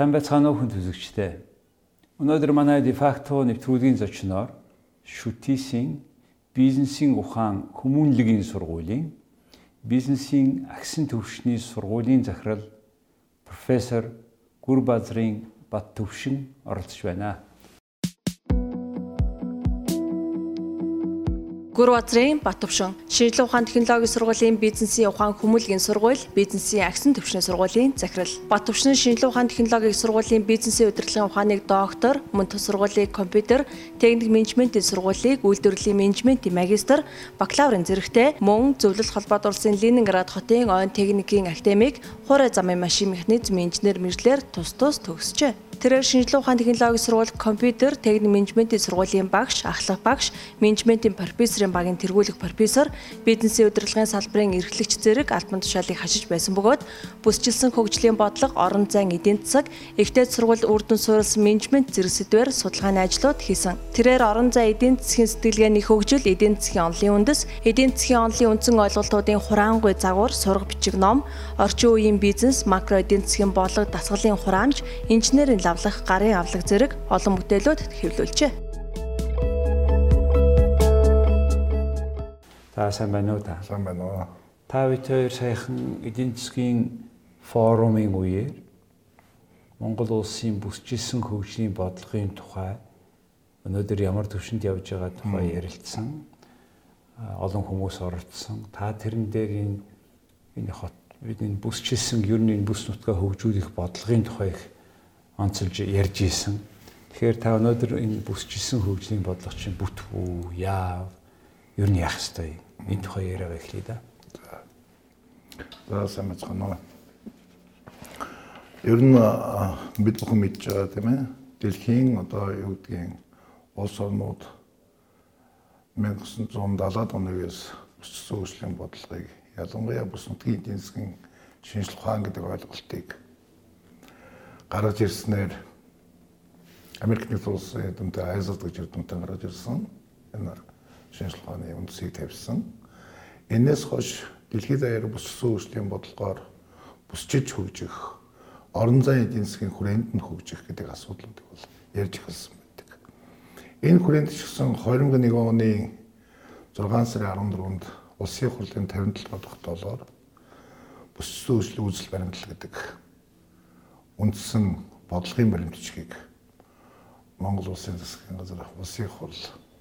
Сайн байцгаана уу хүн төзөгчтэй. Өнөөдөр манай дефакто нэвтрүүлгийн зочноор шүтисийн бизнесийн ухаан хүмүүнлэгийн сургуулийн бизнесийн агсын төвшний сургуулийн захирал профессор Гүрбазрын Бат төвшин оролцож байна. Гүр базрын Батөвшин шинжилгээ ухаан технологийн сургуулийн бизнесийн ухаан хүмүүлгийн сургууль, бизнесийн агсан төвчний сургуулийн захирал. Батөвшин шинжилгээ ухаан технологийн сургуулийн бизнесийн удирдлагын ухааныг доктор, мөн тус сургуулийн компьютер, техник менежментийн сургуулийг үйлдвэрлэлийн менежментийн магистр, бакалаврын зэрэгтэй мөн зөвлөлт холбоот улсын Ленинград хотын ойн техникийн академик, хуурай замын машин механизм инженер мэржлэр тус тус төгсжээ. Тэрээр шинжилгээ ухаан технологийн сургууль, компьютер, техник менежментийн сургуулийн багш, ахлах багш, менежментийн профессорын багийн тэргүүлэх профессор, бизнесийн удирдлагын салбарын эрхлэгч зэрэг албан тушаалыг хашиж байсан бөгөөд бүсчилсэн хөгжлийн бодлого, орон зайн эдийн засаг, ихтэй сургууль үрдэн суурилсан менежмент зэрэг сэдвээр судалгааны ажлууд хийсэн. Тэрээр орон зай эдийн засгийн сэтгэлгээний хөгжил, эдийн засгийн онлын үндэс, эдийн засгийн онлын үндсэн ойлголтуудын хураангуй загвар, сурга бичиг ном, орчин үеийн бизнес, макро эдийн засгийн бодлого, дасгалын хураамж, инженерийн авлах, гарын авлах зэрэг олон бүтээлүүд хэвлүүлжээ. Та сайн байна уу та? Сайн байна уу. Та бид хоёр саяхан эдийн засгийн форумын үеэр Монгол улсын бүсчилсэн хөгжлийн бодлогын тухай өнөөдөр ямар төвшөнд явж байгаа тухай ярилцсан. Олон хүмүүс оролцсон. Та тэрэн дээр энэ энэ хот бидний бүсчилсэн ер нь энэ бүс нутгаа хөгжүүлэх бодлогын тухай их онцолж ярьж исэн. Тэгэхээр та өнөөдөр энэ бүсчилсэн хөгжлийн бодлого чинь бүтвүү, яав, ер нь яах ёстой энэ тухай яриага эхлэе да. За сайн байна. Ер нь бид бүхэн мэдж байгаа тийм ээ. Дэлхийн одоо юу гэдгийг улс орнууд 1970-аад оны үеэс бүсчилсэн хөгжлийн бодлогыг ялангуяа бүс нутгийн эдийн засгийн шинжилгээ ухаан гэдэг ойлголтыг гаргаж ирснээр Америк нэгдсэн улсын эдэмтэй ISO гэж эдэмтэй гаргаж ирсэн. Энэ шинжилгээ ухааны үндсийг тавьсан. Энээс хойш дэлхийд даяар бүссэн хөгжлийн бодлогоор бүсчиж хөгжих, орон зайн эдийн засгийн хүрээнд нь хөгжих гэдэг асуудлуудыг бол ярьж эхэлсэн байдаг. Энэ хүрээнд ч гэсэн 2021 оны 6 сарын 14-нд улсын хурлын 57 дахь долоор бүссэн хөгжлийн үзэл баримтлал гэдэг үндсэн бодлогын баримтчгийг Монгол улсын засгийн газар улсын хурл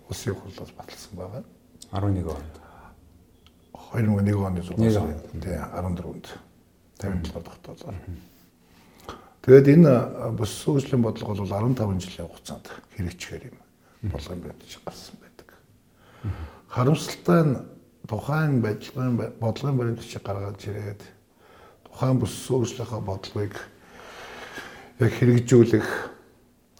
улсын хурлаас баталсан байгаа. 11 онд. 2001 оны 6 сарын тий 14-нд 57 дахь доллар. Тэгээд энэ бус сүүжлийн бодлого бол 15 жилийн хугацаанд хэрэгжихээр юм болгон баримтж гарсан байдаг. Харамсалтай нь тухайн байдлын бодлогын баримтчийг гаргаж ирээд тухайн бус сүүжлийнхаа бодлогыг яг хэрэгжүүлэх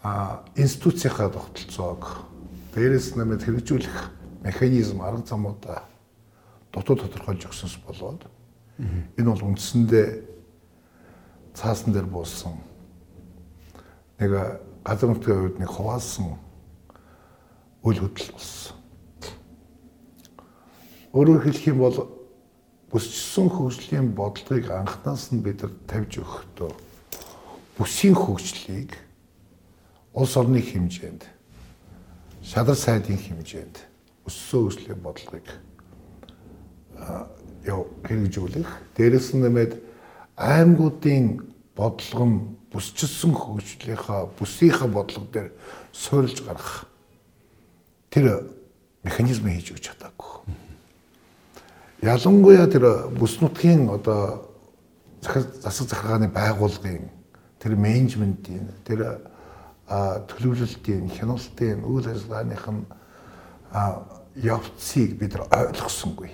а институцийнхаа тогтолцоог дээрээс нэмээд хэрэгжүүлэх механизм арга замуудаа дотоод тодорхойлж өгсөнс болоод энэ бол үндсэндээ цаасан дээр буусан нэг газар нутгийн хувьд нэг хуваалсан үйл хөдлөл болсон. Өөрөөр хэлэх юм бол бүсчсэн хөгжлийн бодлогыг анхнаас нь бид нар тавьж өгөхдөө бүсийн хөгжлийг улс орны хэмжээнд шадар сайдын хэмжээнд өссөн хөгжлийн бодлогыг яв хэрэгжүүлэх дээрэс нь нэмээд аймагуудын бодлого нь бүсчилсэн хөгжлийнхаа бүсийнхаа бодлого дээр суурилж гарах тэр механизм хийж өгч чадаагүй. Ялангуяа тэр бүс нутгийн одоо засаг захиргааны байгууллагын тэр менежментийн тэр төлөвлөлтийн хяналтын үйл ажиллагааных нь явцыг бид ойлгосонгүй.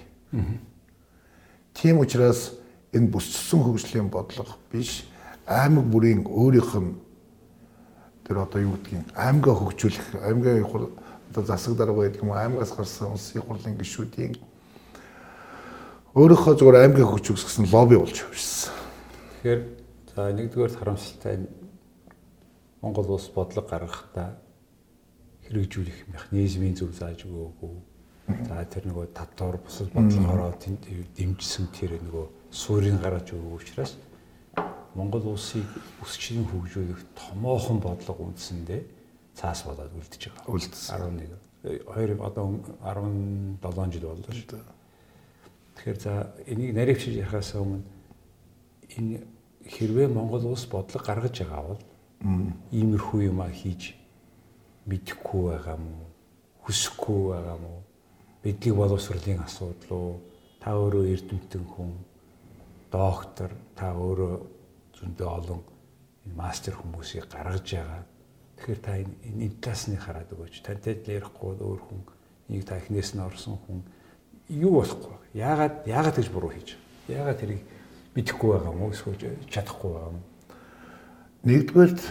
Тийм учраас энэ бүсчсэн хөгжлийн бодлого биш аймаг бүрийн өөрийнх нь тэр одоо юу гэдгийг аймгаа хөгжүүлэх аймгийн одоо засаг дарга гэдэг юм аймгаас гарсан улсын хурлын гишүүдийн өөрийнхөө зүгээр аймгийн хөгжүүлэх гэсэн лобби болж явжсэн. Тэгэхээр нэгдүгээр харамсалтай Монгол улс бодлого гаргахдаа хэрэгжүүлэх механизмын зөв зааж өгөөгүй. За тэр нөгөө татвар бусад бодлогоороо дэмжсэн тэр нөгөө суурийг гаргаж өгөөгүй учраас Монгол улсыг өсчийн хөгжүүлэх томоохон бодлого үндсэндээ цаас болоод үлдэж байгаа. Үлдсэн. 11 2 одоо 17 жил боллоо шүү дээ. Тэгэхээр за энийг наривчж яхаас өмнө энэ хэрвээ Монгол улс бодлого гаргаж байгаа бол иймэрхүү юм а хийж мэдэхгүй байгаа мó хүсэхгүй байгаа мó бидгийг боловсролын асуудал уу та өөрөө эрдэмтэн хүн доктор та өөрөө зөндөө олон мастер хүмүүсийг гаргаж байгаа. Тэгэхээр та энэ энэ талаасны хараад өгөөч. Тантай л ярихгүй өөр хүн нэг та эхнээс нь орсон хүн юу болохгүй. Яагаад яагаад гэж буруу хийж. Яагаад тэрийг мэдэхгүй байгаа юм уу эсвэл чадахгүй байгаа юм. Нэгдүгээрт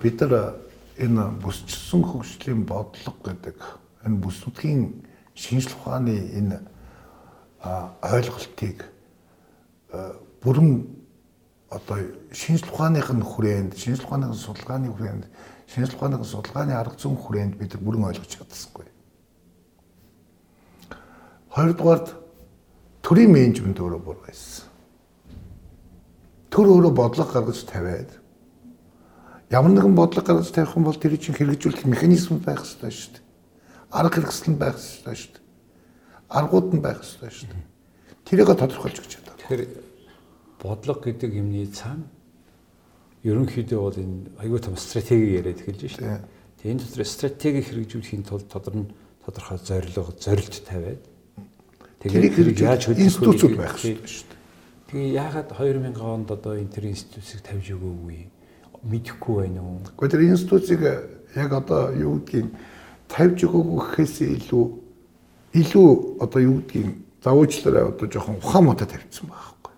бид нар энэ бүсчсэн хөгжлийн бодлого гэдэг энэ бүснүүдийн шинжлэх ухааны энэ ойлголтыг бүрэн одоо шинжлэх ухааных нь хүрээнд, шинжлэх ухааны судалгааны хүрээнд, шинжлэх ухааны судалгааны арга зүйн хүрээнд бид бүрэн ойлгож чадсангүй. Хоёрдугаард төрийн менежмент өөрөө бүр байсан. Төр өөрөө бодлого гаргаж тавиад ямар нэгэн бодлого гаргаж тавих юм бол тэр чинь хэрэгжүүлэх механизм байх хэрэгтэй шүү дээ. Арга хэрэгсэл нь байх хэрэгтэй шүү дээ. Аргууд нь байх хэрэгтэй шүү дээ. Тэрийг тодорхойлж өгч чадаа. Тэгэхээр бодлого гэдэг юмний цаана ерөнхийдөө бол энэ аюул том стратеги яриад эхэлж шүү дээ. Тэгээ энэ дотор стратеги хэрэгжүүлэхийн тулд тодорхой зорилго, зорилт тавиад тэгээд хэрэг яаж институцүүд байх хэрэгтэй шүү дээ. Тэгээ яагаад 2000 онд одоо интер институцийг тавьж өгөөгүй мэдэхгүй байна уу? Гэхдээ тэр институцийг яг одоо юу гэдгийг тавьж өгөөгүй гэхээс илүү илүү одоо юу гэдгийг завуучлаараа одоо жоохон ухаан муутай тавьчихсан байхгүй.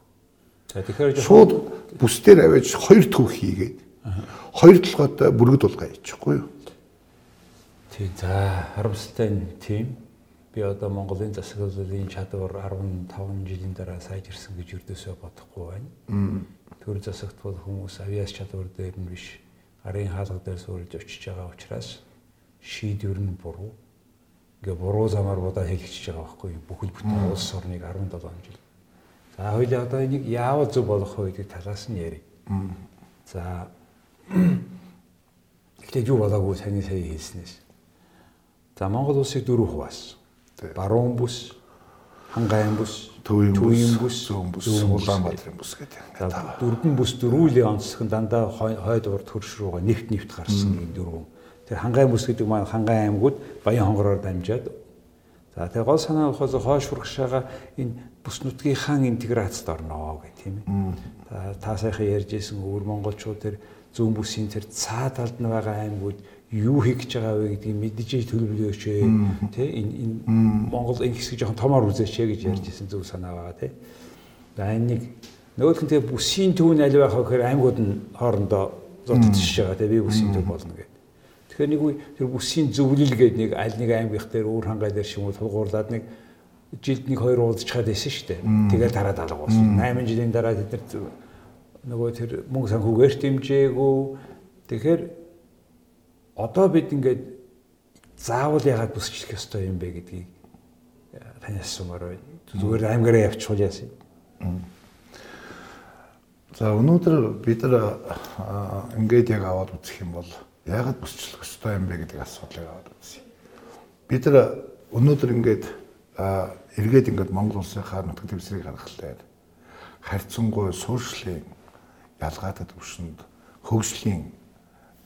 За тэгэхээр шууд бүсдээр аваад хоёр төв хийгээд хоёр толгойтой бүргэд булгаа хийчихгүй юу? Тий за харамсалтай нь тийм би одоо Монголын засаг газрын чадвар 15 жилийн дараа сайжирсан гэж өрдөөсөө бодохгүй байна. Төр засагт бол хүмүүс авиас чадвар дээр нь биш гарын хаалга дээр суурилж очиж байгаа учраас шийдвэр нь буруу. Ингээ буруу замаар будаа хэлчихэж байгаа байхгүй бүхэл бүтэн улс орныг 17 жил. За хоёул одоо энийг яавал зөв болох вэ гэдэг талаас нь ярив. За Гэхдээ юу болоогүй таны сая хэлснээс. За Монгол улсыг дөрөв хуваасан баруун бүс, хангайн бүс, төвийн бүс, зүүн бүс, Улаанбаатарын бүс гэдэг. Дөрвөн бүс дөрвөлээ онцлох нь дандаа хойд урд хөрш рүүгээ нэвт нэвт гарсан юм дөрвөн. Тэр хангайн бүс гэдэг маань хангайн аймагуд Баян хонгороор дамжаад За тэгээ гол санаа болохоос хойш урагшаага энэ бүс нутгийнхаа интеграцд орноо гэх тийм ээ. Та сайхан ярьж исэн өвөр монголчууд тэр зүүн бүсийн тэр цаа талд нь байгаа аймагуд юу хийх гэж байгаа вэ гэдгийг мэдчихэж төлөвлөөч тий энэ энэ Монгол энэ хэсгийг жоохон томоор үзээч ээ гэж ярьж ирсэн зөв санаа байгаа тий. За энэ нэг нөгөөх нь тэгээ бүсийн төв нь аль байх вэ гэхээр аймагуд нь хоорондоо зодтолж байгаа тий би бүсийн төв болно гэдэг. Тэгэхээр нэг үе тэр бүсийн зөвлөл гэдэг нэг аль нэг аймгийнх дээр өөр хангай дээр шимүү тулгуурлаад нэг жилд нэг хоёр уулзчихад байсан шүү дээ. Тэгээд дараа далга болсон. 8 жилийн дараа тэд нар нөгөө тэр мөнгө санхүүгээр дэмжээгүү. Тэгэхээр одоо бид ингээд заавал ягаад бүсчлэх ёстой юм бэ гэдгийг э, танаас сумаар байна. Зүгээр аймгаараа явчихвал яасан. За өнөөдөр бид нар ингээд яг аваад үзэх юм бол ягаад бүсчлэх ёстой юм бэ гэдэг асуудлыг аваад үзье. Бид нар өнөөдөр ингээд эргээд ингээд Монгол улсынхаа нутаг дэвсрийг харахад харьцангуй суурьшлийн ялгаатай төвшөнд хөгжлийн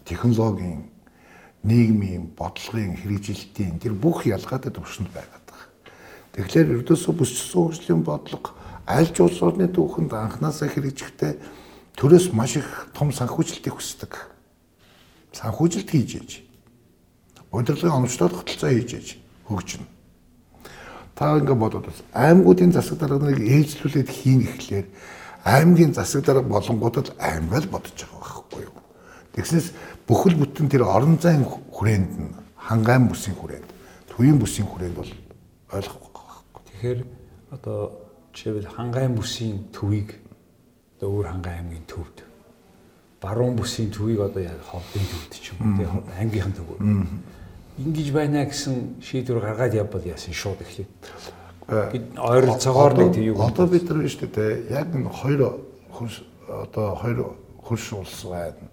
технологийн нийгмийн бодлогын хэрэгжилтийн тэр бүх ялгаатай төвшөнд байгаад байгаа. Тэгэхээр ердөөсөө бүсчсэн хөгжлийн бодлого аль ч улс орны түүхэнд анханасаа хэрэгжихдээ төрөөс маш их том санхүүжилтийг хүсдэг. Санхүүжилт хийж ээж. Удирдлагын оновчлол хөтөлцөө хийж ээж хөгжинэ. Та ингэ бодоод бас аймагуудын засаг дарганыг ээлжлүүлээд хийн гэхлээр аймгийн засаг дарга болонгуудад аймаг л бодож байгаа байхгүй юу. Тэгснээс бүхэл бүтэн тэр орон зайн хүрээнд нь хангайн бүсийн хүрээнд, төвийн бүсийн хүрээнд бол ойлгох байхгүй. Тэгэхээр одоо жишээлбэл хангайн бүсийн төвийг одоо өөр хангайн аймгийн төвд баруун бүсийн төвийг одоо яг ховдын төвд ч юм уу тийм ангийнхан төв. Ингиж байна гэсэн шийдвэр гаргаад явбал яасан шууд эхлэв. Ойролцоогоор нэг тийм юу. Одоо бид нар шүү дээ яг энэ хоёр одоо хоёр хөрш улс байна.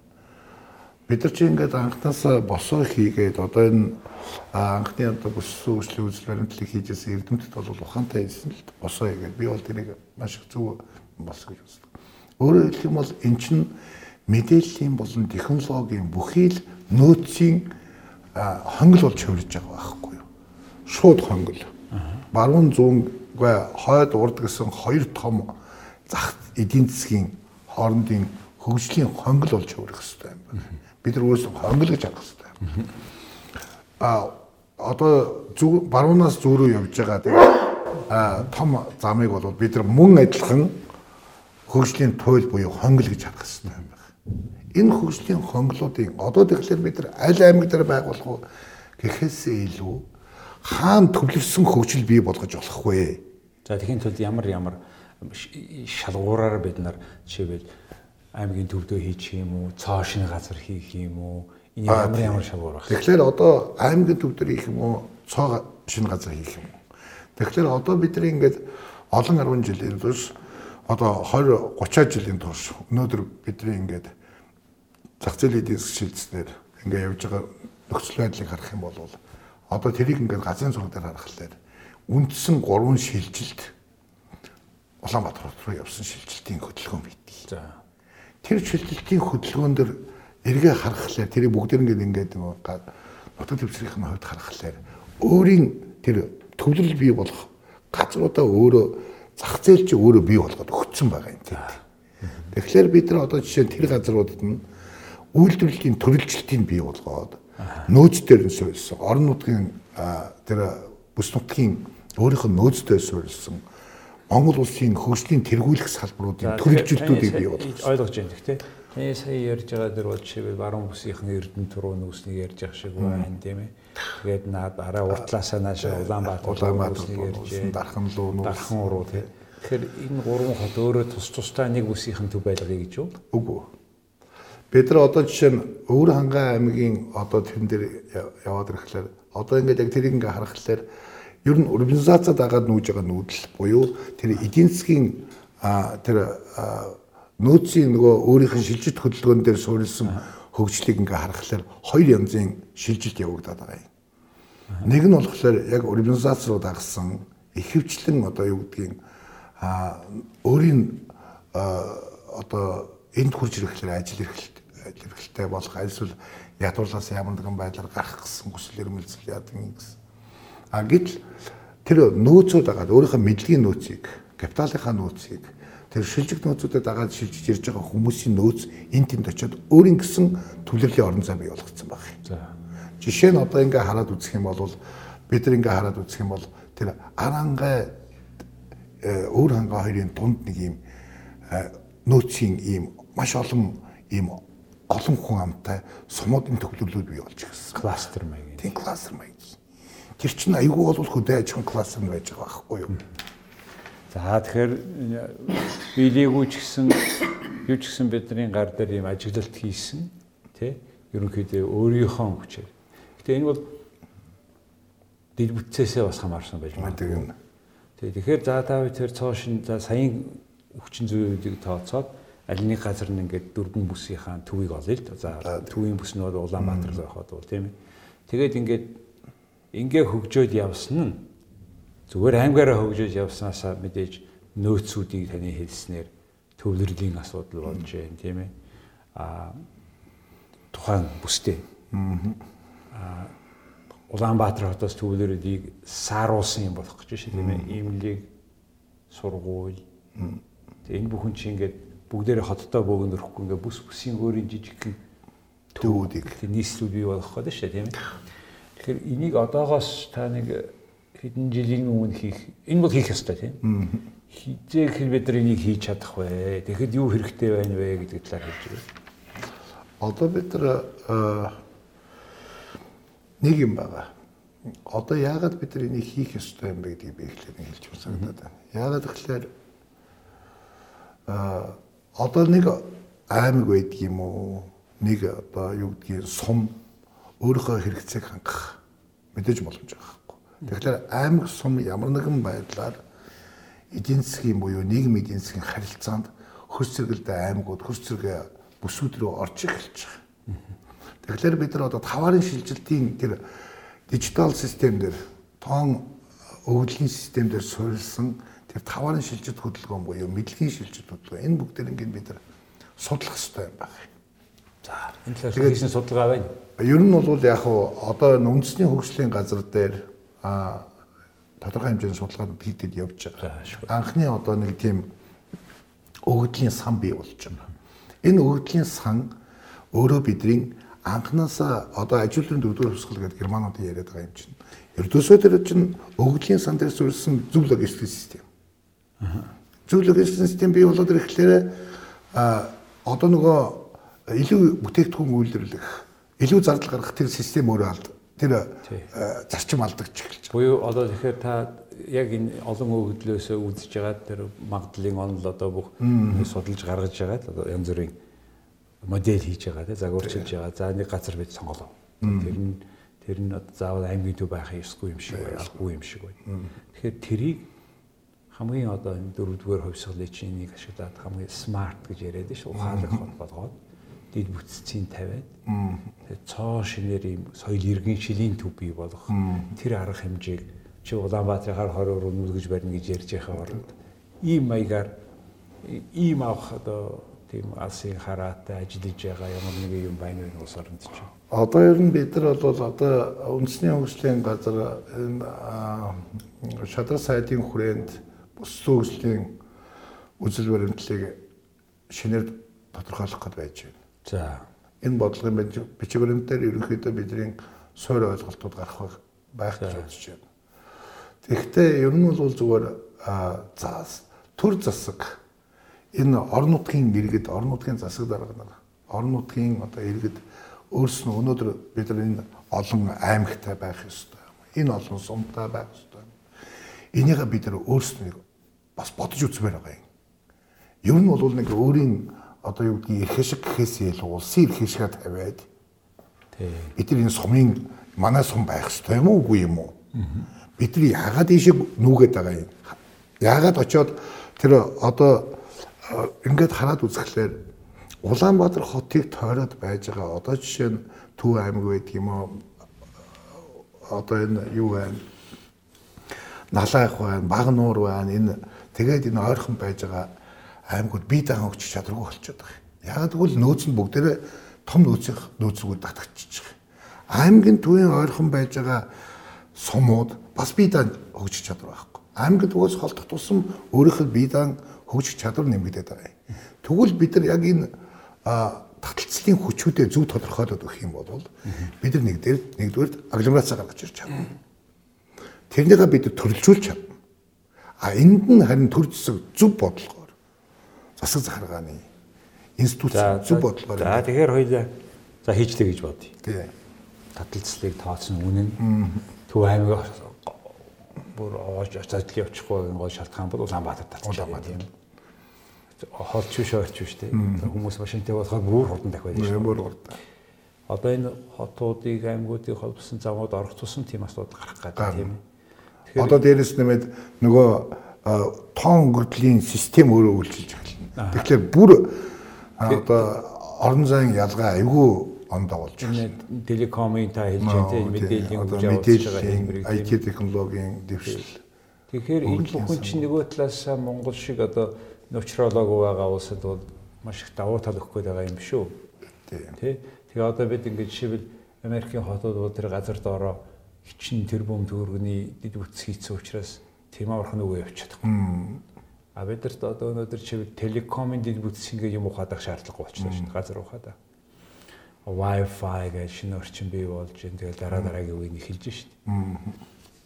Бид нар чи ингээд анхнаасаа босоо хийгээд одоо энэ анхны одоо бүссэн үйлчлэлийн үзэл баримтлалыг хийжсэн эрдэмтэд бол ухаантай хэлсэн л босоо хийгээд би бол тэрийг маш их зөв бос гэж үздэг. Өөрөөр хэлэх юм бол эн чинь мэдээллийн болон технологийн бүхий л нөөцийн хонгол болж хувирж байгаа байхгүй юу? Шууд хонгол. Баруун зүүнгээ хойд урд гэсэн хоёр том зах эдийн засгийн хоорондын хөгжлийн хонгол болж хувирах хэрэгтэй юм байна бид нар өөрсдөө хонгол гэж харах хэрэгтэй. А одоо зүг баруунаас зүүн рүү явж байгаа тэгээ а том замыг бол бид нар мөн адилхан хөгжлийн туйл буюу хонгол гэж харах хэрэгтэй юм байна. Энэ хөгжлийн хонглуудын одоо тэгэхээр бид нар аль аймаг дээр байгуулах уу гэхээсээ илүү хаана төвлөрсөн хөгжил бий болгож болох вэ? За тэгэхээр тулд ямар ямар шалгуураар бид нар жишээлбэл аймгийн төвдөө хийчих юм уу, цоо шинэ газар хийх юм уу? Энэ ямар ямар шалгуур байна. Тэгэхээр одоо аймгийн төвдөр хийх юм уу, цоо шинэ газар хийх юм уу? Тэгэхээр одоо бидний ингээд олон 10 жилийн турш одоо 20 30 жилийн турш өнөөдөр бидний ингээд зах зээлийн эдийн засгийн шилжснээр ингээд явж байгаа нөхцөл байдлыг харах юм бол одоо тэрийг ингээд газрын зураг дээр харахад үндсэн гурван шилжилт Улаанбаатар руу явсан шилжилтийн хөдөлгөөн бийдэг. За тэр шилжилтийн хөдөлгөөн дээр эргээ харахлаар тэрийг бүгдээр ингээд ингээд нутаг төвчрийн хувьд харахлаар өөрийн тэр төвлөрөл бий болох газруудаа өөрөө зах зээл чи өөрөө бий болгоод өгсөн байгаа юм тийм. Тэгэхээр бид нар одоо жишээ нь тэр газруудад нь үйлдвэрлэлийн төрөлжилтийг бий болгоод нөөцдөр нь суурилсан орон нутгийн тэр бүс нутгийн өөрийнх нь нөөцтэй суурилсан Монгол улсын хөгжлийн тэргүүлэх салбаруудын төрөлжилтүүдийг бий болгох. Ойлгож байна гэхдээ таны сая ярьж байгаа дэр бол жишээлбэл баруун бүсийнхэн Эрдэнэ туруу нүүснийг ярьж байгаа шиг байна тийм ээ. Тэгээд наад араа уртлаасаа наашаа Улаанбаатар Улаанбаатар ярьж дархан луу нүүс дархан уруу тийм. Тэгэхээр энэ гурван хот өөрөө тус тусдаа нэг бүсийнхэн төв байлгая гэж юу? Үгүй. Бид нар одоо жишээ нь Өвөр хангаан аймгийн одоо тэрэн дээр яваад ирэхлээр одоо ингээд яг тэрийг ингээ харахад ер нь урбанизацад агаад нүүж байгаа нүүдэл буюу тэр эдийн засгийн тэр нөөцийн нөгөө өөрийнх нь шилжилт хөдөлгөөн дээр суурилсан хөгжлийг ингээ харахаар хоёр янзын шилжилт явагдаад байгаа юм. Нэг нь болохоор яг урбанизац руу дагсан ихэвчлэн одоо юу гэдгийг а өөрийн одоо энд хурж ирэхлээр ажил эрхлэлт ажил эрхлэлтэй болох альсвал ядуурлаас ямар нэгэн байдлаар гарах гэсэн хүсэл эрмэлзэл яадаг юм гэсэн. А гэтэл тэр нөөцүүд агаад өөрийнхөө мэдлэгийн нөөцийг, капиталынхаа нөөцийг тэр шилжих нөөцүүдэд дагаад шилжиж ирж байгаа хүмүүсийн нөөц энд тэнд очиод өөрийн гэсэн төлөвлөлийн орон зай бий болгоцсон баг. За. Жишээ нь одоо ингээ хараад үзэх юм бол бид нар ингээ хараад үзэх юм бол тэр арангай өөр хангаа хоёрын дунд нэг юм нөөцийн ийм маш олон ийм олон хүн амтай сумуудын төвлөрлүүд бий болж ирсэн. Кластер маяг. Тийм кластер маяг. Тэр чинь айгүй бол хөдөө аж ахуйн класс нь байж байгаа байхгүй юу? За тэгэхээр биелээгүй ч гэсэн юу ч гэсэн бидний гар дээр юм ажиглалт хийсэн тий ерөнхийдөө өөрийнхөө хүчээр. Гэтэ энэ бол дид бүтцээсээ бас хамаарсан байж магадгүй. Тий тэгэхээр за та тэр цоошин за саяын хүчин зүйлүүдийг тооцоод аль нэг газар нь ингээд дөрвөн бүсийнхаа төвийг олъё л. За төвийн бүс нь бол Улаанбаатар л байхад бол тийм ээ. Тэгээд ингээд ингээ хөгжөөд явсан нь зүгээр аймгаараа хөгжөөж явснаасаа мэдээж нөөцүүдийг таны хэлснээр төвлөрлийн асуудал болж байна тийм ээ. А тухайн бүстэй а Улаанбаатар хотоос төвлөрөлийг сааруулсан юм болох гэж шүү тийм ээ. Имлэг сургууль. Тэгээ энэ бүхэн чинь ингээд бүгдээрээ хоттой бөөгөнд өрөхгүй ингээд бүс бүсийн өөрийн жижигхэн төвүүдийг. Нийслүүд бий болох гэдэг шүү тийм ээ Тэгэхээр энийг одоогоос та нэг хэдэн жилийн өмнө хийх энэ бол хийх ёстой тийм. Хизээ хэр бид нар энийг хийж чадах вэ? Тэгэхэд юу хэрэгтэй байна вэ гэдэг талаар хэлж байна. Одоо бид нар нэг юм байгаа. Одоо яагаад бид нар энийг хийх ёстой юм бэ гэдгийг би эхлээд хэлж үзсагадаад байна. Яагаад гэвэл а одоо нэг аймаг уу? Нэг одоо юу гэдгийг сум өөрийнхөө хэрэгцээг хангах мэдээж боломж байхгүй. Тэгэхээр аймаг сум ямар нэгэн байдлаар эдийн засгийн буюу нийгмийн эдийн засгийн харилцаанд хөрс зэрэгэлдээ аймагуд хөрс зэрэг бүсүүд рүү орж эхэлж байгаа. Тэгэхээр бид нар одоо таварын шилжилтийн тэр дижитал систем дээр тоон өвдлийн систем дээр суурилсан тэр таварын шилжилт хөдөлгөөн буюу мэдлэгийн шилжилт хөдөлгөөн энэ бүгдээр ингээд бид нар судлах хэрэгтэй юм байна. За энэ талаар хийсэн судалгаа байна. Ер нь бол яг хуу одоо үндэсний хөгжлийн газар дээр а тодорхой хэмжээний судалгаанууд хийгдэж явж байгаа. Анхны одоо нэг тийм өгөгдлийн сан бий болж байгаа. Энэ өгөгдлийн сан өөрөө бидний анханасаа одоо ажилтны дөрөвдүгээр хувьсгал гэдэг германуудын яриад байгаа юм чинь. Ердөөсөө тэр чинь өгөгдлийн сан дээр суурьсан зөв логистик систем. Зөв логистик систем бий болоод ирэхлээр а одоо нөгөө илүү бүтээгдэхүүн үйлдвэрлэх, илүү зардал гаргах тэр систем өөрөө алд тэр зарчим алдагч эхэлж байгаа. Буюу одоо тэгэхээр та яг энэ олон өгөгдлөөсөө үзэж байгаа тэр магадлалын онол одоо бүх судалж гаргаж байгаа одоо янз бүрийн модель хийж байгаа тийм загварчилж байгаа. За нэг газар бид сонголоо. Тэр нь тэр нь заавал аймгийн төв байх ёсгүй юм шиг бай, албагүй юм шиг бай. Тэгэхээр тэрийг хамгийн одоо энэ дөрөвдүгээр хувьсгалын чинь нэг ашиглаад хамгийн смарт гэж яриад шүү. Ухаалаг болгоод дид бүтцийн тавиад тэгээд цоо шинээр ийм соёл иргэн шилийн төв бий болгох тэр арга хэмжээг чи Улаанбаатарын хар хороор үнэлгэж барина гэж ярьж байгаа оронд ийм маягаар ийм авах одоо тийм алсын хараатай ажиллаж байгаа ямар нэг юм байна вэ улс оронд ч. Одоо ер нь бид нар бол одоо үндэсний хөгжлийн газар энэ шадар сайдын хүрээнд бус хөгжлийн үзэл баримтлалыг шинээр тодорхойлох гээд байж байна. За энэ бодлогын бичиг баримтаар ерөнхийдөө бидний суур ойлголтууд гарах байх гэж бодож байна. Тэгэхдээ ер нь бол зүгээр заас төр засаг энэ орон нутгийн иргэд орон нутгийн засаг дарга нар орон нутгийн одоо иргэд өөрснөө өнөөдөр бид нар энэ олон аймагтай байх ёстой. Энэ олон сумтай байх ёстой. Энийг бид нар өөрснөө бас бодож үзмээр байгаа юм. Ер нь бол нэг өөрийн одоо юу гэдгийг эрх шиг гэхээс илүү улсын эрх шигээ тавиад бид нар энэ сумын манай сум байх ёстой юм уу үгүй юм уу? Бид нар яагаад ийшээ нүгэд байгаа юм? Яагаад очиод тэр одоо ингээд хараад үзэхлээр Улаанбаатар хотыг тойроод байж байгаа одоо жишээ нь Төв аймаг байдаг юм уу? Одоо энэ юу байна? Налайх байна, Багнуур байна. Энэ тэгээд энэ ойрхон байж байгаа аймагуд бие даан өгч чадваргүй болчиход байгаа. Яг тэгвэл нөөц нь бүгдээрээ том нөөцийн нөөцрүүд татчихж байгаа. Аймгийн төвийн ойрхон байж байгаа сумууд бас бие даан өгч чадвар байхгүй. Аймгийн төвөөс холдох тусам өөрийнхөө бие даан хөгжих чадвар нэмэгдээд байгаа юм. Тэгвэл бид нар яг энэ таталцлын хүчүүдээ зөв тодорхойлоод өгөх юм бол бид нар нэг дээр нэгдүгээр агломерацаа гаргаж ирж чадна. Тэрнийгээ бид төрөлжүүлж чадна. А энд нь харин төр зэсэг зөв бодлого засаг захиргааны институт зөв бодлогоор. За тэгэхээр хоёлаа за хийжлээ гэж бодъё. Тий. Таталцлыг тооцсон үнэн төв аймаг бүр оож ажил явчихгүй гол шалтгаан бол Улаанбаатар татсан юм. Холч биш ойрч биш те. Хүмүүс машинтай болоход бүр хурдан дахиад байна. Бүр хурдан. Одоо энэ хотуудыг аймагуудыг холбосон замууд орох тусам тийм асуудал гарах гэдэг тийм. Одоо дээрэс нэмээд нөгөө тоон өнгөрдлийн систем өөрөө үйлчилж эхэлнэ. Тэгэхээр бүр одоо орон зайн ялгаа айгүй ондоо болж байна. Телекомын та хэлж байгаа мэдээллийн байгаа IT технологийн дэвшил. Тэгэхээр энэ бүхэн чинь нөгөө талаас Монгол шиг одоо нуучрологоо байгаа улсад бол маш их давуу тал өгөх гээд байгаа юм шүү. Тий. Тэгээ одоо бид ингэж жишээлбэл Америкийн хотууд бол тэр газар доороо хичин тэрбум төгрөгийн дид бүтц хийцэн учраас тийм аврах нүгөө явж чадахгүй. А бидэрт одоо өнөөдөр чивэл телекомын дид бүтц ингээ юм ухаадаг шаардлагагүй болчихлоо шин газар ухаадаг. Wi-Fi гэж шинэ орчин бий болж байна. тэгэл дараа дараагийн үеийг эхэлж шít.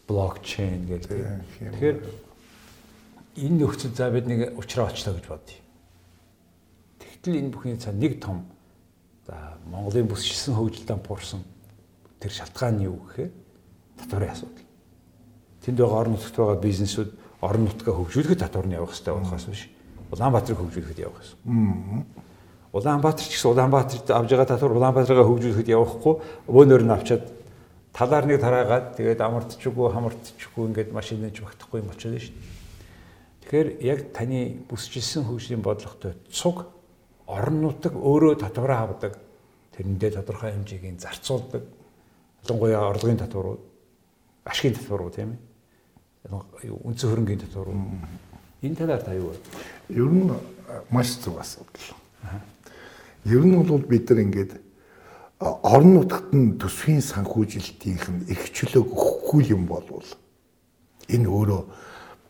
Блокчейн гэдэг. Тэгэхээр энэ нөхцөл за бид нэг уучраа очлоо гэж бодъё. Тэгтэл энэ бүхний цаа нэг том за Монголын бүсчилсэн хөгжилтөнд буурсан тэр шалтгаан нь юу гэхээр татварын асуудал. Тэнд байгаа орон нутгад байгаа бизнесүүд орон нутгаа хөгжүүлэхэд татварны явах хэрэгтэй болохоос биш. Улаанбаатарыг хөгжүүлэхэд явах гэсэн. Улаанбаатар ч гэсэн Улаанбаатарт авж байгаа татвар Улаанбаатараа хөгжүүлэхэд явахгүй өөнөр нь авчаад талаар нэг тараагаад тэгээд амардчихгүй хамардчихгүй ингээд машин нэж багтахгүй юм болчиход шүү дээ. Тэгэхээр яг таны бүсчилсэн хөгжлийн бодлоготой цуг орон нутаг өөрөө татвараа авдаг. Тэрэндээ тодорхой хэмжээгийн зарцуулдаг. Ялангуяа орлогын татварууд, ашигын татварууд тийм ээ. Үндсэн хөрөнгийн татварууд. Энэ талаар та юу вэ? Ер нь маш зөв асуудал. Ер нь бол бид нар ингээд орон нутагт нь төсвийн санхүүжилтийнх нь их чөлөөг өгөхгүй юм болвол энэ өөрөө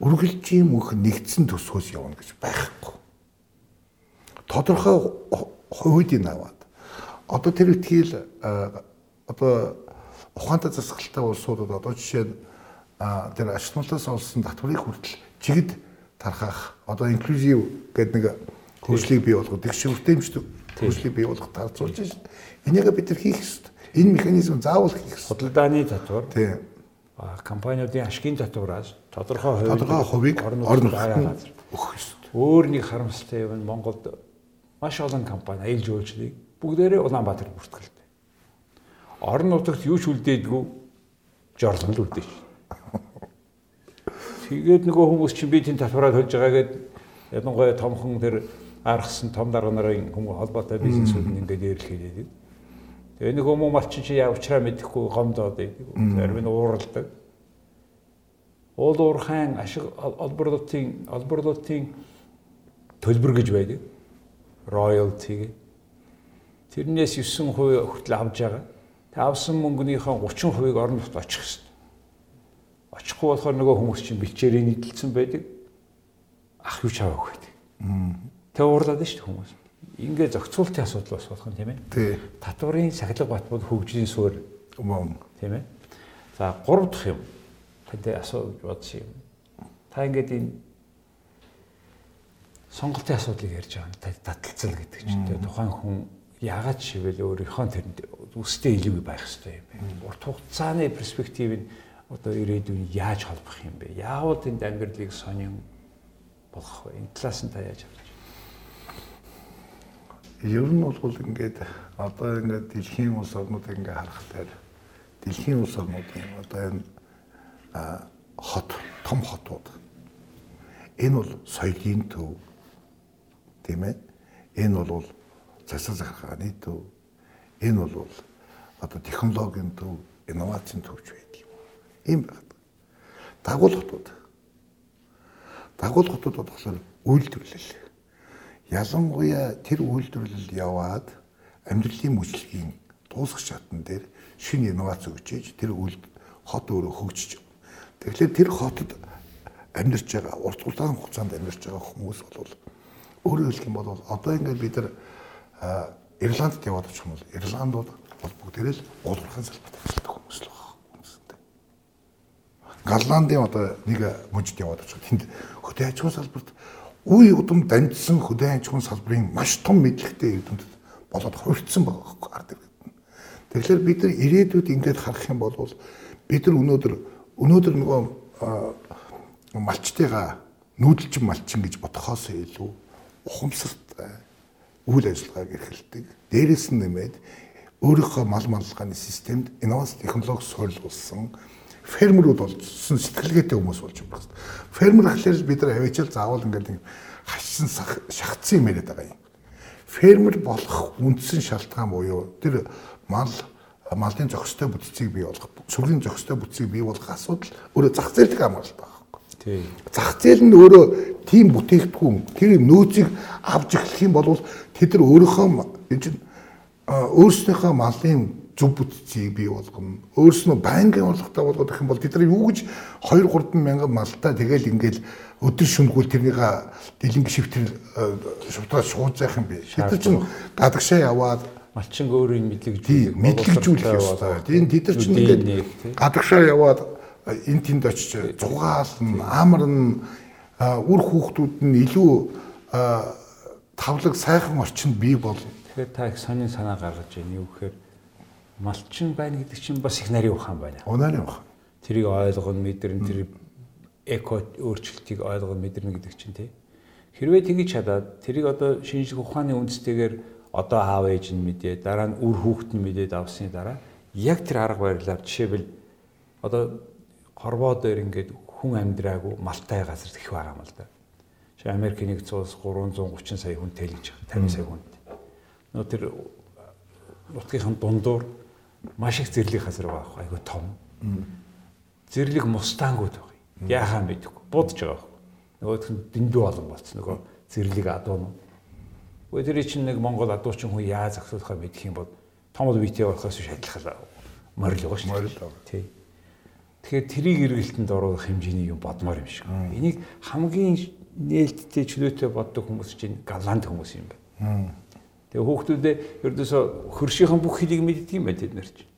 үргэлжийн мөнх нэгдсэн төсвөөс явна гэж байхгүй. Тодорхой хувьдын аваад одоо тэр ихтгэл одоо ухаантай засаглалтай улсуудад одоо жишээ нь тэр ашигтмалтаас олсон татварыг хүртэл чигд тархах одоо инклюзив гэдэг нэг хөгжлийг бий болгох, их шивтэмж хөгжлийг бий болгох тарцуулж байна. Энийг бид нар хийх ёстой. Энэ механизм заавал хийх ёстой. Худалдааны татвар. Тийм. Компаниудын ашигын татвараас тодорхой хувийг газар өгөх ёстой. Өөр нэг харамсалтай юм нь Монголд маш олон компани аялал жуулчлалыг бүгдээрээ Улаанбаатар бүртгэлтэй. Орон нутагт юу ч үлдээдгүй жорлон л үлдээж. Тэгээд нөгөө хүмүүс чинь би тэнд татвараа төлж байгаа гэд ялангуяа томхон тэр аргасан том дарга нарын хүмүүс холбоотой бизнесүүд нь ингээд ярьлээ. Тэгээ нэг хүмүүс малчин чи яа уучраа мэдэхгүй гомдоод байдаг. Зарим нь ууралдаг. Уул уурхайн ашиг олборлолтын олборлолтын төлбөр гэж байдаг. Royalty. Тэрнээс 9% хүртэл авж байгаа. Тэг авсан мөнгөнийхөө 30%-ыг орон нутгад очих хэрэгтэй. Очихгүй болохоор нөгөө хүмүүс чинь бичээрээ нийтэлсэн байдаг. Ах юу ч аваагүй байдаг. Тэг уурлаад шүү дээ хүмүүс. Ингээ зохицуултын асуудал бас болох юм тийм ээ. Тий. Татварын сахилга батбол хөгжлийн суурь Мөн. тийм ээ. За гурав дахь юм. Тантай асууж бодсон юм. Та ингээд энэ сонголтын асуудлыг ярьж байгаа нь таталцал гэдэг чинь тийм тухайн хүн яагаад шивэл өөрийнхөө тэрэнд үстэй илүү байх хэрэгтэй юм бэ? Урт хугацааны перспектив нь одоо ирээдүйн яаж холбох юм бэ? Яавал энд амьдралыг сонин болох вэ? Энэ талаас нь та яаж байна? Ер нь бол ингээд одоо ингээд дэлхийн улс орнуудыг ингээд харахад дэлхийн улс орнуудын одоо энэ хот том хотууд энэ бол соёлын төв тийм ээ энэ бол засаг захиргааны төв энэ бол одоо технологийн төв инновацийн төвч байдаг юм байна дагуулгатууд дагуулгатууд болохоор үйлдвэрлэл. Ялангуяа тэр үйлдвэрлэл яваад амьдралын мөчлөгийн дуусах шатн дээр шинэ инновац өгчээж тэр үйл хот өөрөө хөгжиж. Тэгэхээр тэр хотод амьдарч байгаа урт удаан хугацаанд амьдарч байгаа хүмүүс бол өөрөөр хэлэх юм бол одоо ингээд бид нар Ирландд яваад очих юм бол Ирландууд бол бүгдээрээ л уулуурхайн салбарт ажилладаг хүмүүс л байна. Хүмүүстэй. Голландын одоо нэг мужид яваад очих. Тэнд хөдөө аж ахуйн салбарт үе удам дамжсан хөдөө аж ахуйн салбарын маш том мэдлэгтэй эрдэмтэд болоод хувирцсан байгаа байхгүй ард иргэд. Тэгэхээр бид нар ирээдүйд ингээд харах юм бол бид нар өнөөдөр өнөөдөр нөгөө малчтайгаа нүүдэлчин малчин гэж бодохоос илүү ухамсартай үйл ажиллагааг эрхэлдэг. Дээрээс нь нэмээд өөрийнхөө мал маллагын системд инновац технологи суурилуулсан фермерүүд болсон сэтгэлгээтэй хүмүүс болж байгаа юм. Фермер гэхлээр бид нар аваачаал заавал ингээд хашсан шахацсан юм яриад байгаа юм. Фермер болох үндсэн шалтгаан буюу тэр мал малын зохистой бүтцийг бий болгох, сүргийн зохистой бүтцийг бий болгох асуудал өөрөө зах зээлтэй хамгаалалт байгаа. Тийм. Зах зээл нь өөрөө тийм бүтээгдэхүүн, тэр нөөцийг авч эхлэх юм бол тэд нар өөрийнхөө энэ чинь өөрснийхөө малын зөв бүтцийг бий болгоно. Өөрснөө байнгын орлоготой болгох юм бол тэд нар юу гэж 2 3 мянган малтай тэгэл ингээл өдөр шөнөгүй тэрнийг дэлэн гişвтэр шувтаа шууд заах юм бэ. Тэд нар чинь гадагшаа яваад малчин өөрийн мэдлэг тийм мэдлэгжүүлэх ёстой. Энэ тэд нар чинь ингээд гадагшаа яваад энэ тэнд очиж зугаална, амарна, үр хүүхдүүд нь илүү тавлаг сайхан орчинд бий болно. Тэгэхээр та их сонин санаа гаргаж байна. Юу гэхээр малчин байна гэдэг чинь бас их нарийн ухаан байна. Унаар явах. Тэрийг ойлгоно, мэдэрнэ, тэр эко өөрчлөлтийг ойлгоно, мэдэрнэ гэдэг чинь тий. Хэрвээ тэгж чадаад тэрийг одоо шинжлэх ухааны үндстэйгээр одоо аав ээж нь мэдээ, дараа нь үр хүүхэд нь мэдээд авсны дараа яг тэр арга барилаар жишээвэл одоо хорвоо дээр ингээд хүн амьдраагүй малтай газар их байгаа юм л да. Чи Америк нэгдсэн улс 330 сая хүн тэлж байгаа. 50 сая хүнд. Нөө тэр нутгийнхын дундуур маш их зэрлэг газар байгаа айгу том. Зэрлэг мустангууд байгаа. Яахаа мэдэхгүй. Будж байгаа. Нөгөөх нь дэндүү олон болцсон. Нөгөө зэрлэг адуу. Гэхдээ тэр чинь нэг Монгол адуучин хүн яаж зохицуулахаа мэдэх юм бол том битээ болохоос адилхан морил байгаа шүү. Морил байгаа. Тий. Тэгэхээр трийг эргэлтэнд оруулах хэмжээний юм бодмоор юм шиг. Энийг хамгийн нээлттэй чөлөөтэй боддог хүмүүс чинь галанд хүмүүс юм байна. Тэгээ хүүхдүүдээ ердөөсө хөршийнхэн бүх хэлийг мэддэг юм байна тэд нар чинь.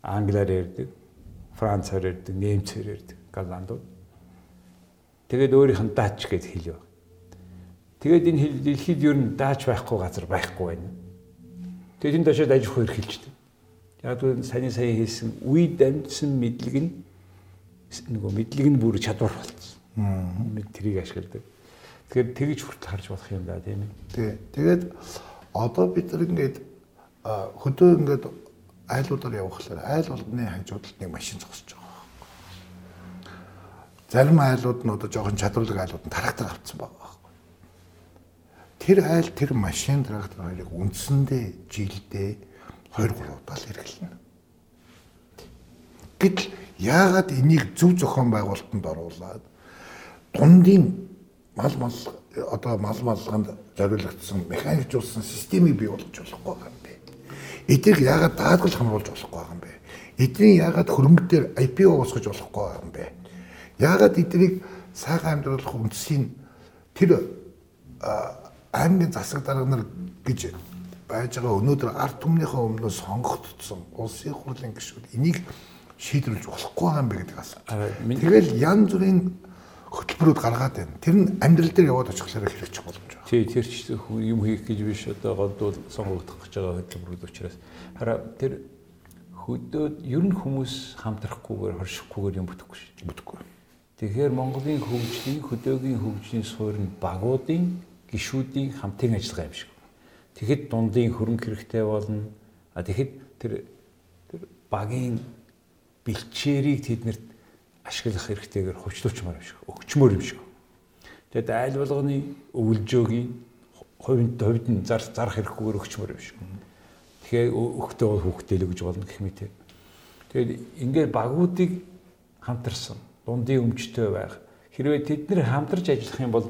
Англиар ярьдаг, францаар ярьдаг, нэмцээр ярьдаг галандууд. Тэгээд өөрийнх нь даач гэж хэл байна. Тэгээд энэ хэл дэлхийд ер нь даач байхгүй газар байхгүй байна. Тэгээд энэ дашаад аж ахуй эрхэлждэг. Яг л саяны сая хэлсэн үе дамжсан мэдлэг нь нөгөө мэдлэг нь бүр чадвар болцсон. Мэд трийг ашигладаг. Тэгэхээр тэгж хүртэл харж болох юм да тийм ээ. Тий. Тэгээд одоо бид нар ингээд хөдөө ингээд айлуудаар явхлаар айл болгоны хажуудалд нэг машин зогсож байгаа. Зарим айлууд нь одоо жоохон чадварлаг айлууд нь трактор авцсан байгаа байхгүй. Тэр айл тэр машин трактор хоёрыг үндсэндээ жилдээ 2 3 удаа л хэрэглэнэ. Гэтэл яагаад энийг зөв зохион байгуулалтанд оруулаад дундын мал мал одоо мал малганд зориулагдсан механикжуулсан системийг бий болгож болохгүй байгаа юм бэ? Эдийг яагаад даатгал хамруулж болохгүй байгаа юм бэ? Эдний яагаад хөрөнгө дээр IPO уусгаж болохгүй байгаа юм бэ? Яагаад эднийг сайхан амьдруулах үндсийн тэр аймгийн засаг дарга нар гэж байж байгаа өнөөдөр ард түмнийхээ өмнөөс сонгогдсон улсын хурлын гишүүд энийг шийдвэрлэж болохгүй байгаа юм бэ гэдэг асуу. Тэгэл янз бүрийн хөтөлбөрүүд гаргаад байна. Тэр нь амьдрал дээр яваад очихлаараа хэрэгжих боломж байна. Тий, тэр ч юм хийх гэж биш одоо годвол сонгогдох гэж байгаа хөтөлбөрүүд учраас хараа тэр хөдөөд ер нь хүмүүс хамтрахгүйгээр хоршихгүйгээр юм бүтэхгүй шүү. Бүтэхгүй. Тэгэхээр Монголын хөгжлийн хөдөөгийн хөгжлийн суурь нь багуудын гишүүдийн хамтын ажиллагаа юм шиг. Тэгэхэд дундын хөрөнгө хэрэгтэй болно. А тэгэхэд тэр тэр багийн бэлчээрийг тэднэрт ашиглах хэрэгтэйгээр хувьчлуучмаар юм шиг, өгчмөр юм шиг. Тэгэд айл болгоны өвлжөөгийн хувьд хувьд нь зар зарах хэрэггүйгээр өгчмөр юм шиг. Тэгэхээр өгтөө бол хүүхдэл гэж болно гэх мэт. Тэгээд ингээд багуудыг хамтарсан, дундын өмчтэй байх. Хэрвээ тэд нэр хамтарч ажиллах юм бол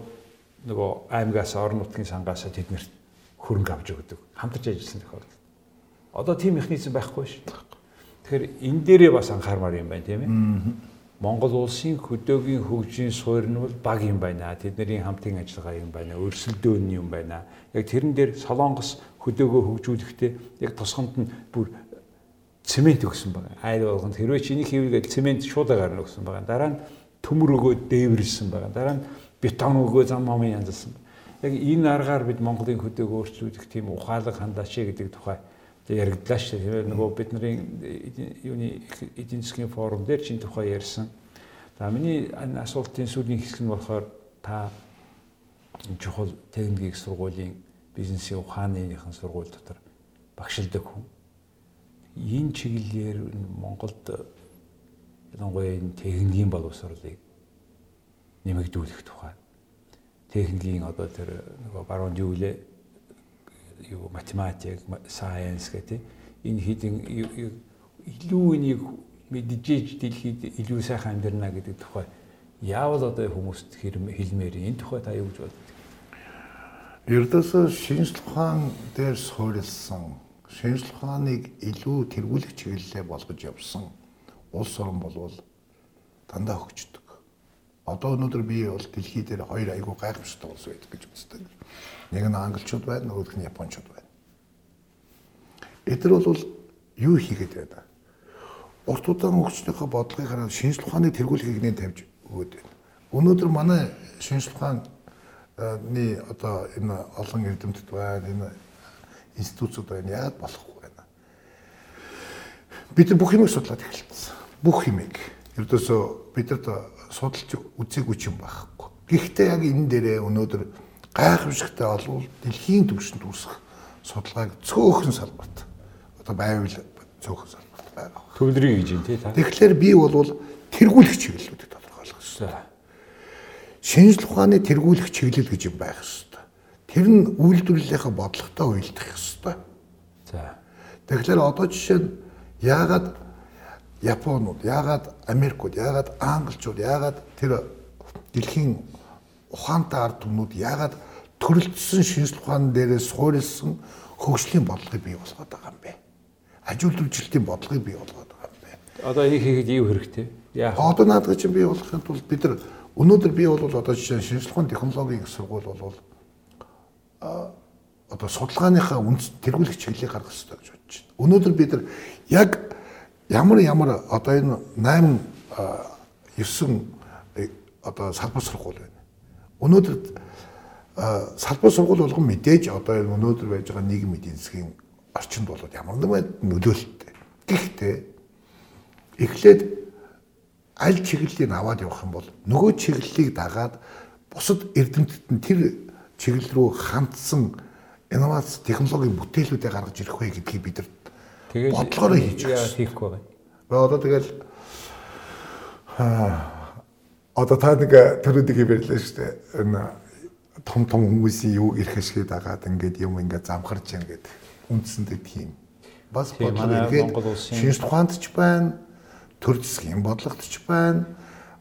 нөгөө аймгаас орон нутгийн сангаас тэднэрт хөрөнгө авч өгдөг. Хамтарч ажилласан тохиолдол. Одоо тийм механизм байхгүй ш. Тэгэхээр энэ дээрээ бас анхаармаар юм байна тийм ээ. Монгол улсын хөдөөгийн хөгжийн суурь нь бол баг юм байна. Тэдний хамтын ажиллагаа юм байна. Өрсөлдөөн юм байна. Яг тэрэн дээр Солонгос хөдөөгөө хөгжүүлэхдээ яг тосгонд нь бүр цемент өгсөн байна. Айл болгонд хэрвээ чиний хийвгээд цемент шууд гарна өгсөн байна. Дараа нь төмөр өгөө дээвэрлсэн байна. Дараа нь бетон өгөө зам момын янзлсан. Яг энэ аргаар бид Монголын хөдөг өөрчлүүлэх тийм ухаалаг хандаашээ гэдэг тухай яригдлаа шүү дээ. Нөгөө бидний юуны эдийн засгийн форум дээр чинь тухай ярьсан. За миний асуултын сүүлийн хэсэг нь болохоор та чухал техникийн сургуулийн бизнесийн ухааныхын сургууль дотор багшилдаг хүн. Энэ чиглэлээр Монголд ялангуяа энэ техникийн боловсролыг нэмэгдүүлэх тухай техникийн одоо тэр нөгөө баруун юу лээ юу математик, science гэдэг энэ хідэн илүү энийг мэджээж дэлхийд илүү сайхан амьдрна гэдэг тухай яавал одоо хүмүүст хэлмээр энэ тухай та юу гэж боддог? Ердөөсөө шинжлэх ухаан дээр суурилсан шинжлэх ухааныг илүү тэргүүлэх чиглэлээ болгож явсан улс орн болвол дандаа хөгждөг. Одоо өнөөдөр би бол дэлхий дээр хоёр айгүй гайхамшигтай улс байдаг гэж үздэг. Нэг нь англичууд байна, нөгөөх нь японочууд байна. Эдгээр бол юу хийгээд байна? Урт удаан хөгжлийнхөө бодлогыг хараад шинжлэх ухааны тэргүүлгийг нэ тавьж өгöd байна. Өнөөдөр манай шинжлэх ухааны одоо энэ олон эрдэмтэд байна, энэ институцууд байна. Яагаад болохгүй байна? Бид бүх юмыг судлаад эхэлсэн. Бүх юмыг. Ердөөсөө бидэд судалж үзээгүй юм байхгүй. Гэхдээ яг энэ дээрээ өнөөдөр гайхамшигтай олвол дэлхийн түвшинд үүсэх судалгааг цөөхөн салбарт одоо байвал цөөхөн салбарт байгаа. Төвлөрий гэж юм тий та. Тэгэхээр би бол тэргүүлэх чиглэлүүдэд тодорхойлох хэрэгтэй. шинжлэх ухааны тэргүүлэх чиглэл гэж юм байх ёстой. Тэр нь үйлдвэрлэлийнхаа бодлоготой уялдах ёстой. За. Тэгэхээр одоо жишээ нь яагаад Японууд, яагаад Америкууд, яагаад Англичууд, яагаад тэр дэлхийн ухаантай ард түмнүүд яагаад төрөлдсөн шинжлэх ухаан дээрээс суурилсан хөгжлийн бодлогыг бий болгоод байгаа юм бэ? Аж үйлдвэржилтийн бодлогыг бий болгоод байгаа юм бэ? Одоо их ихэд юу хэрэгтэй? Яах? Одоо наадах чинь бий болохын тулд бид нар өнөөдөр бий бол одоо жишээ шинжлэх ухааны технологийн сургууль бол а одоо судалгааныхаа үндэс тэргүүлэх чиглэлийг гаргах хэрэгтэй гэж бодож байна. Өнөөдөр бид нар яг ямар ямар одоо энэ 8 9 одоо салбар сургууль байна. Өнөөдөр салбар сургууль болгон мэдээж одоо энэ өнөөдөр байж байгаа нийгмийн эдийн засгийн орчинд бол ямар нэгэн нөлөөлөлттэй. Гэхдээ эхлээд аль чиглэлийг аваад явах юм бол нөгөө чиглэлийг дагаад бусад эрдэмтэд нь тэр чиглэл рүү хандсан инновац технологийн бүтээлүүдээ гаргаж ирэх вэ гэдгийг бид нар Тэгээд бодлогоороо хийж хийхгүй байгаа. Одоо тэгэл аа одоо та нэг төрөдийг хэллээ шүү дээ. Энэ том том хүмүүсийн юу ирэх ашиг дагаад ингээд юм ингээд замхарч яа гэдэг үндсэндээ тийм. Бас бодлого улсын- шинж тухаанд ч байна, төр засгийн бодлогот ч байна,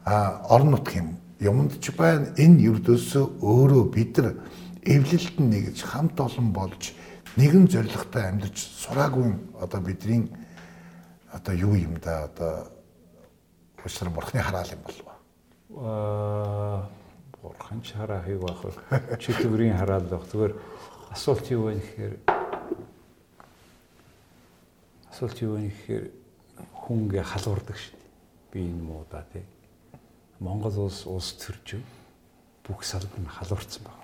а орон нутгийн юмд ч байна. Энэ ердөөсөө өөрөө бид нар эвлэлд нь нэгж хамт олон болж нэгэн зорилготой амьдарч сураагүй одоо бидний одоо юу юм да одоо уушрал бурхны хараал юм болов. Аа бурхан ч хараа хийг байх вэ? Чи төгрийн хараал байх. Зүгээр асуулт юу вэ гэхээр асуулт юу вэ гэхээр хүнгээ халуурдаг шүү дээ. Би энэ муудаа тий. Монгол улс улс төрж бүх салбар нь халуурсан байна.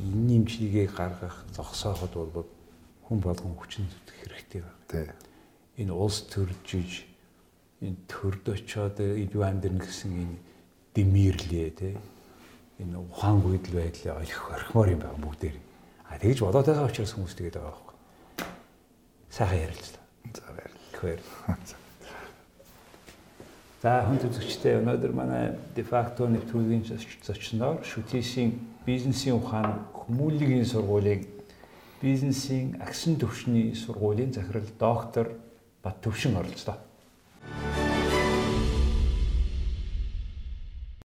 Энэ нэмжлэгээ гаргах зогсооход бол хүн болгон хүчин зүтгэх хэрэгтэй байна. Тий. энэ улс төржиж энэ төрд очоод илүү амьдрна гэсэн энэ дэмирлээ те энэ ухаан гүйдэл байдлаа олих орхимоор юм байна бүгдээр. А тэгж бодоод байгаа учраас хүмүүс тэгээд байгаа байхгүй. Сайхан ярилцлаа. За баярлалаа. Тэгвэр. За хүн үзэгчтэй өнөөдөр манай дефакто нэвтрүүлгийн зочноор шүтээсийн бизнесийн ухаан хүмүүнлэгийн сургуулийн бизнесийн агсан төвшний сургуулийн захирал доктор Бат Төвшин оролцлоо.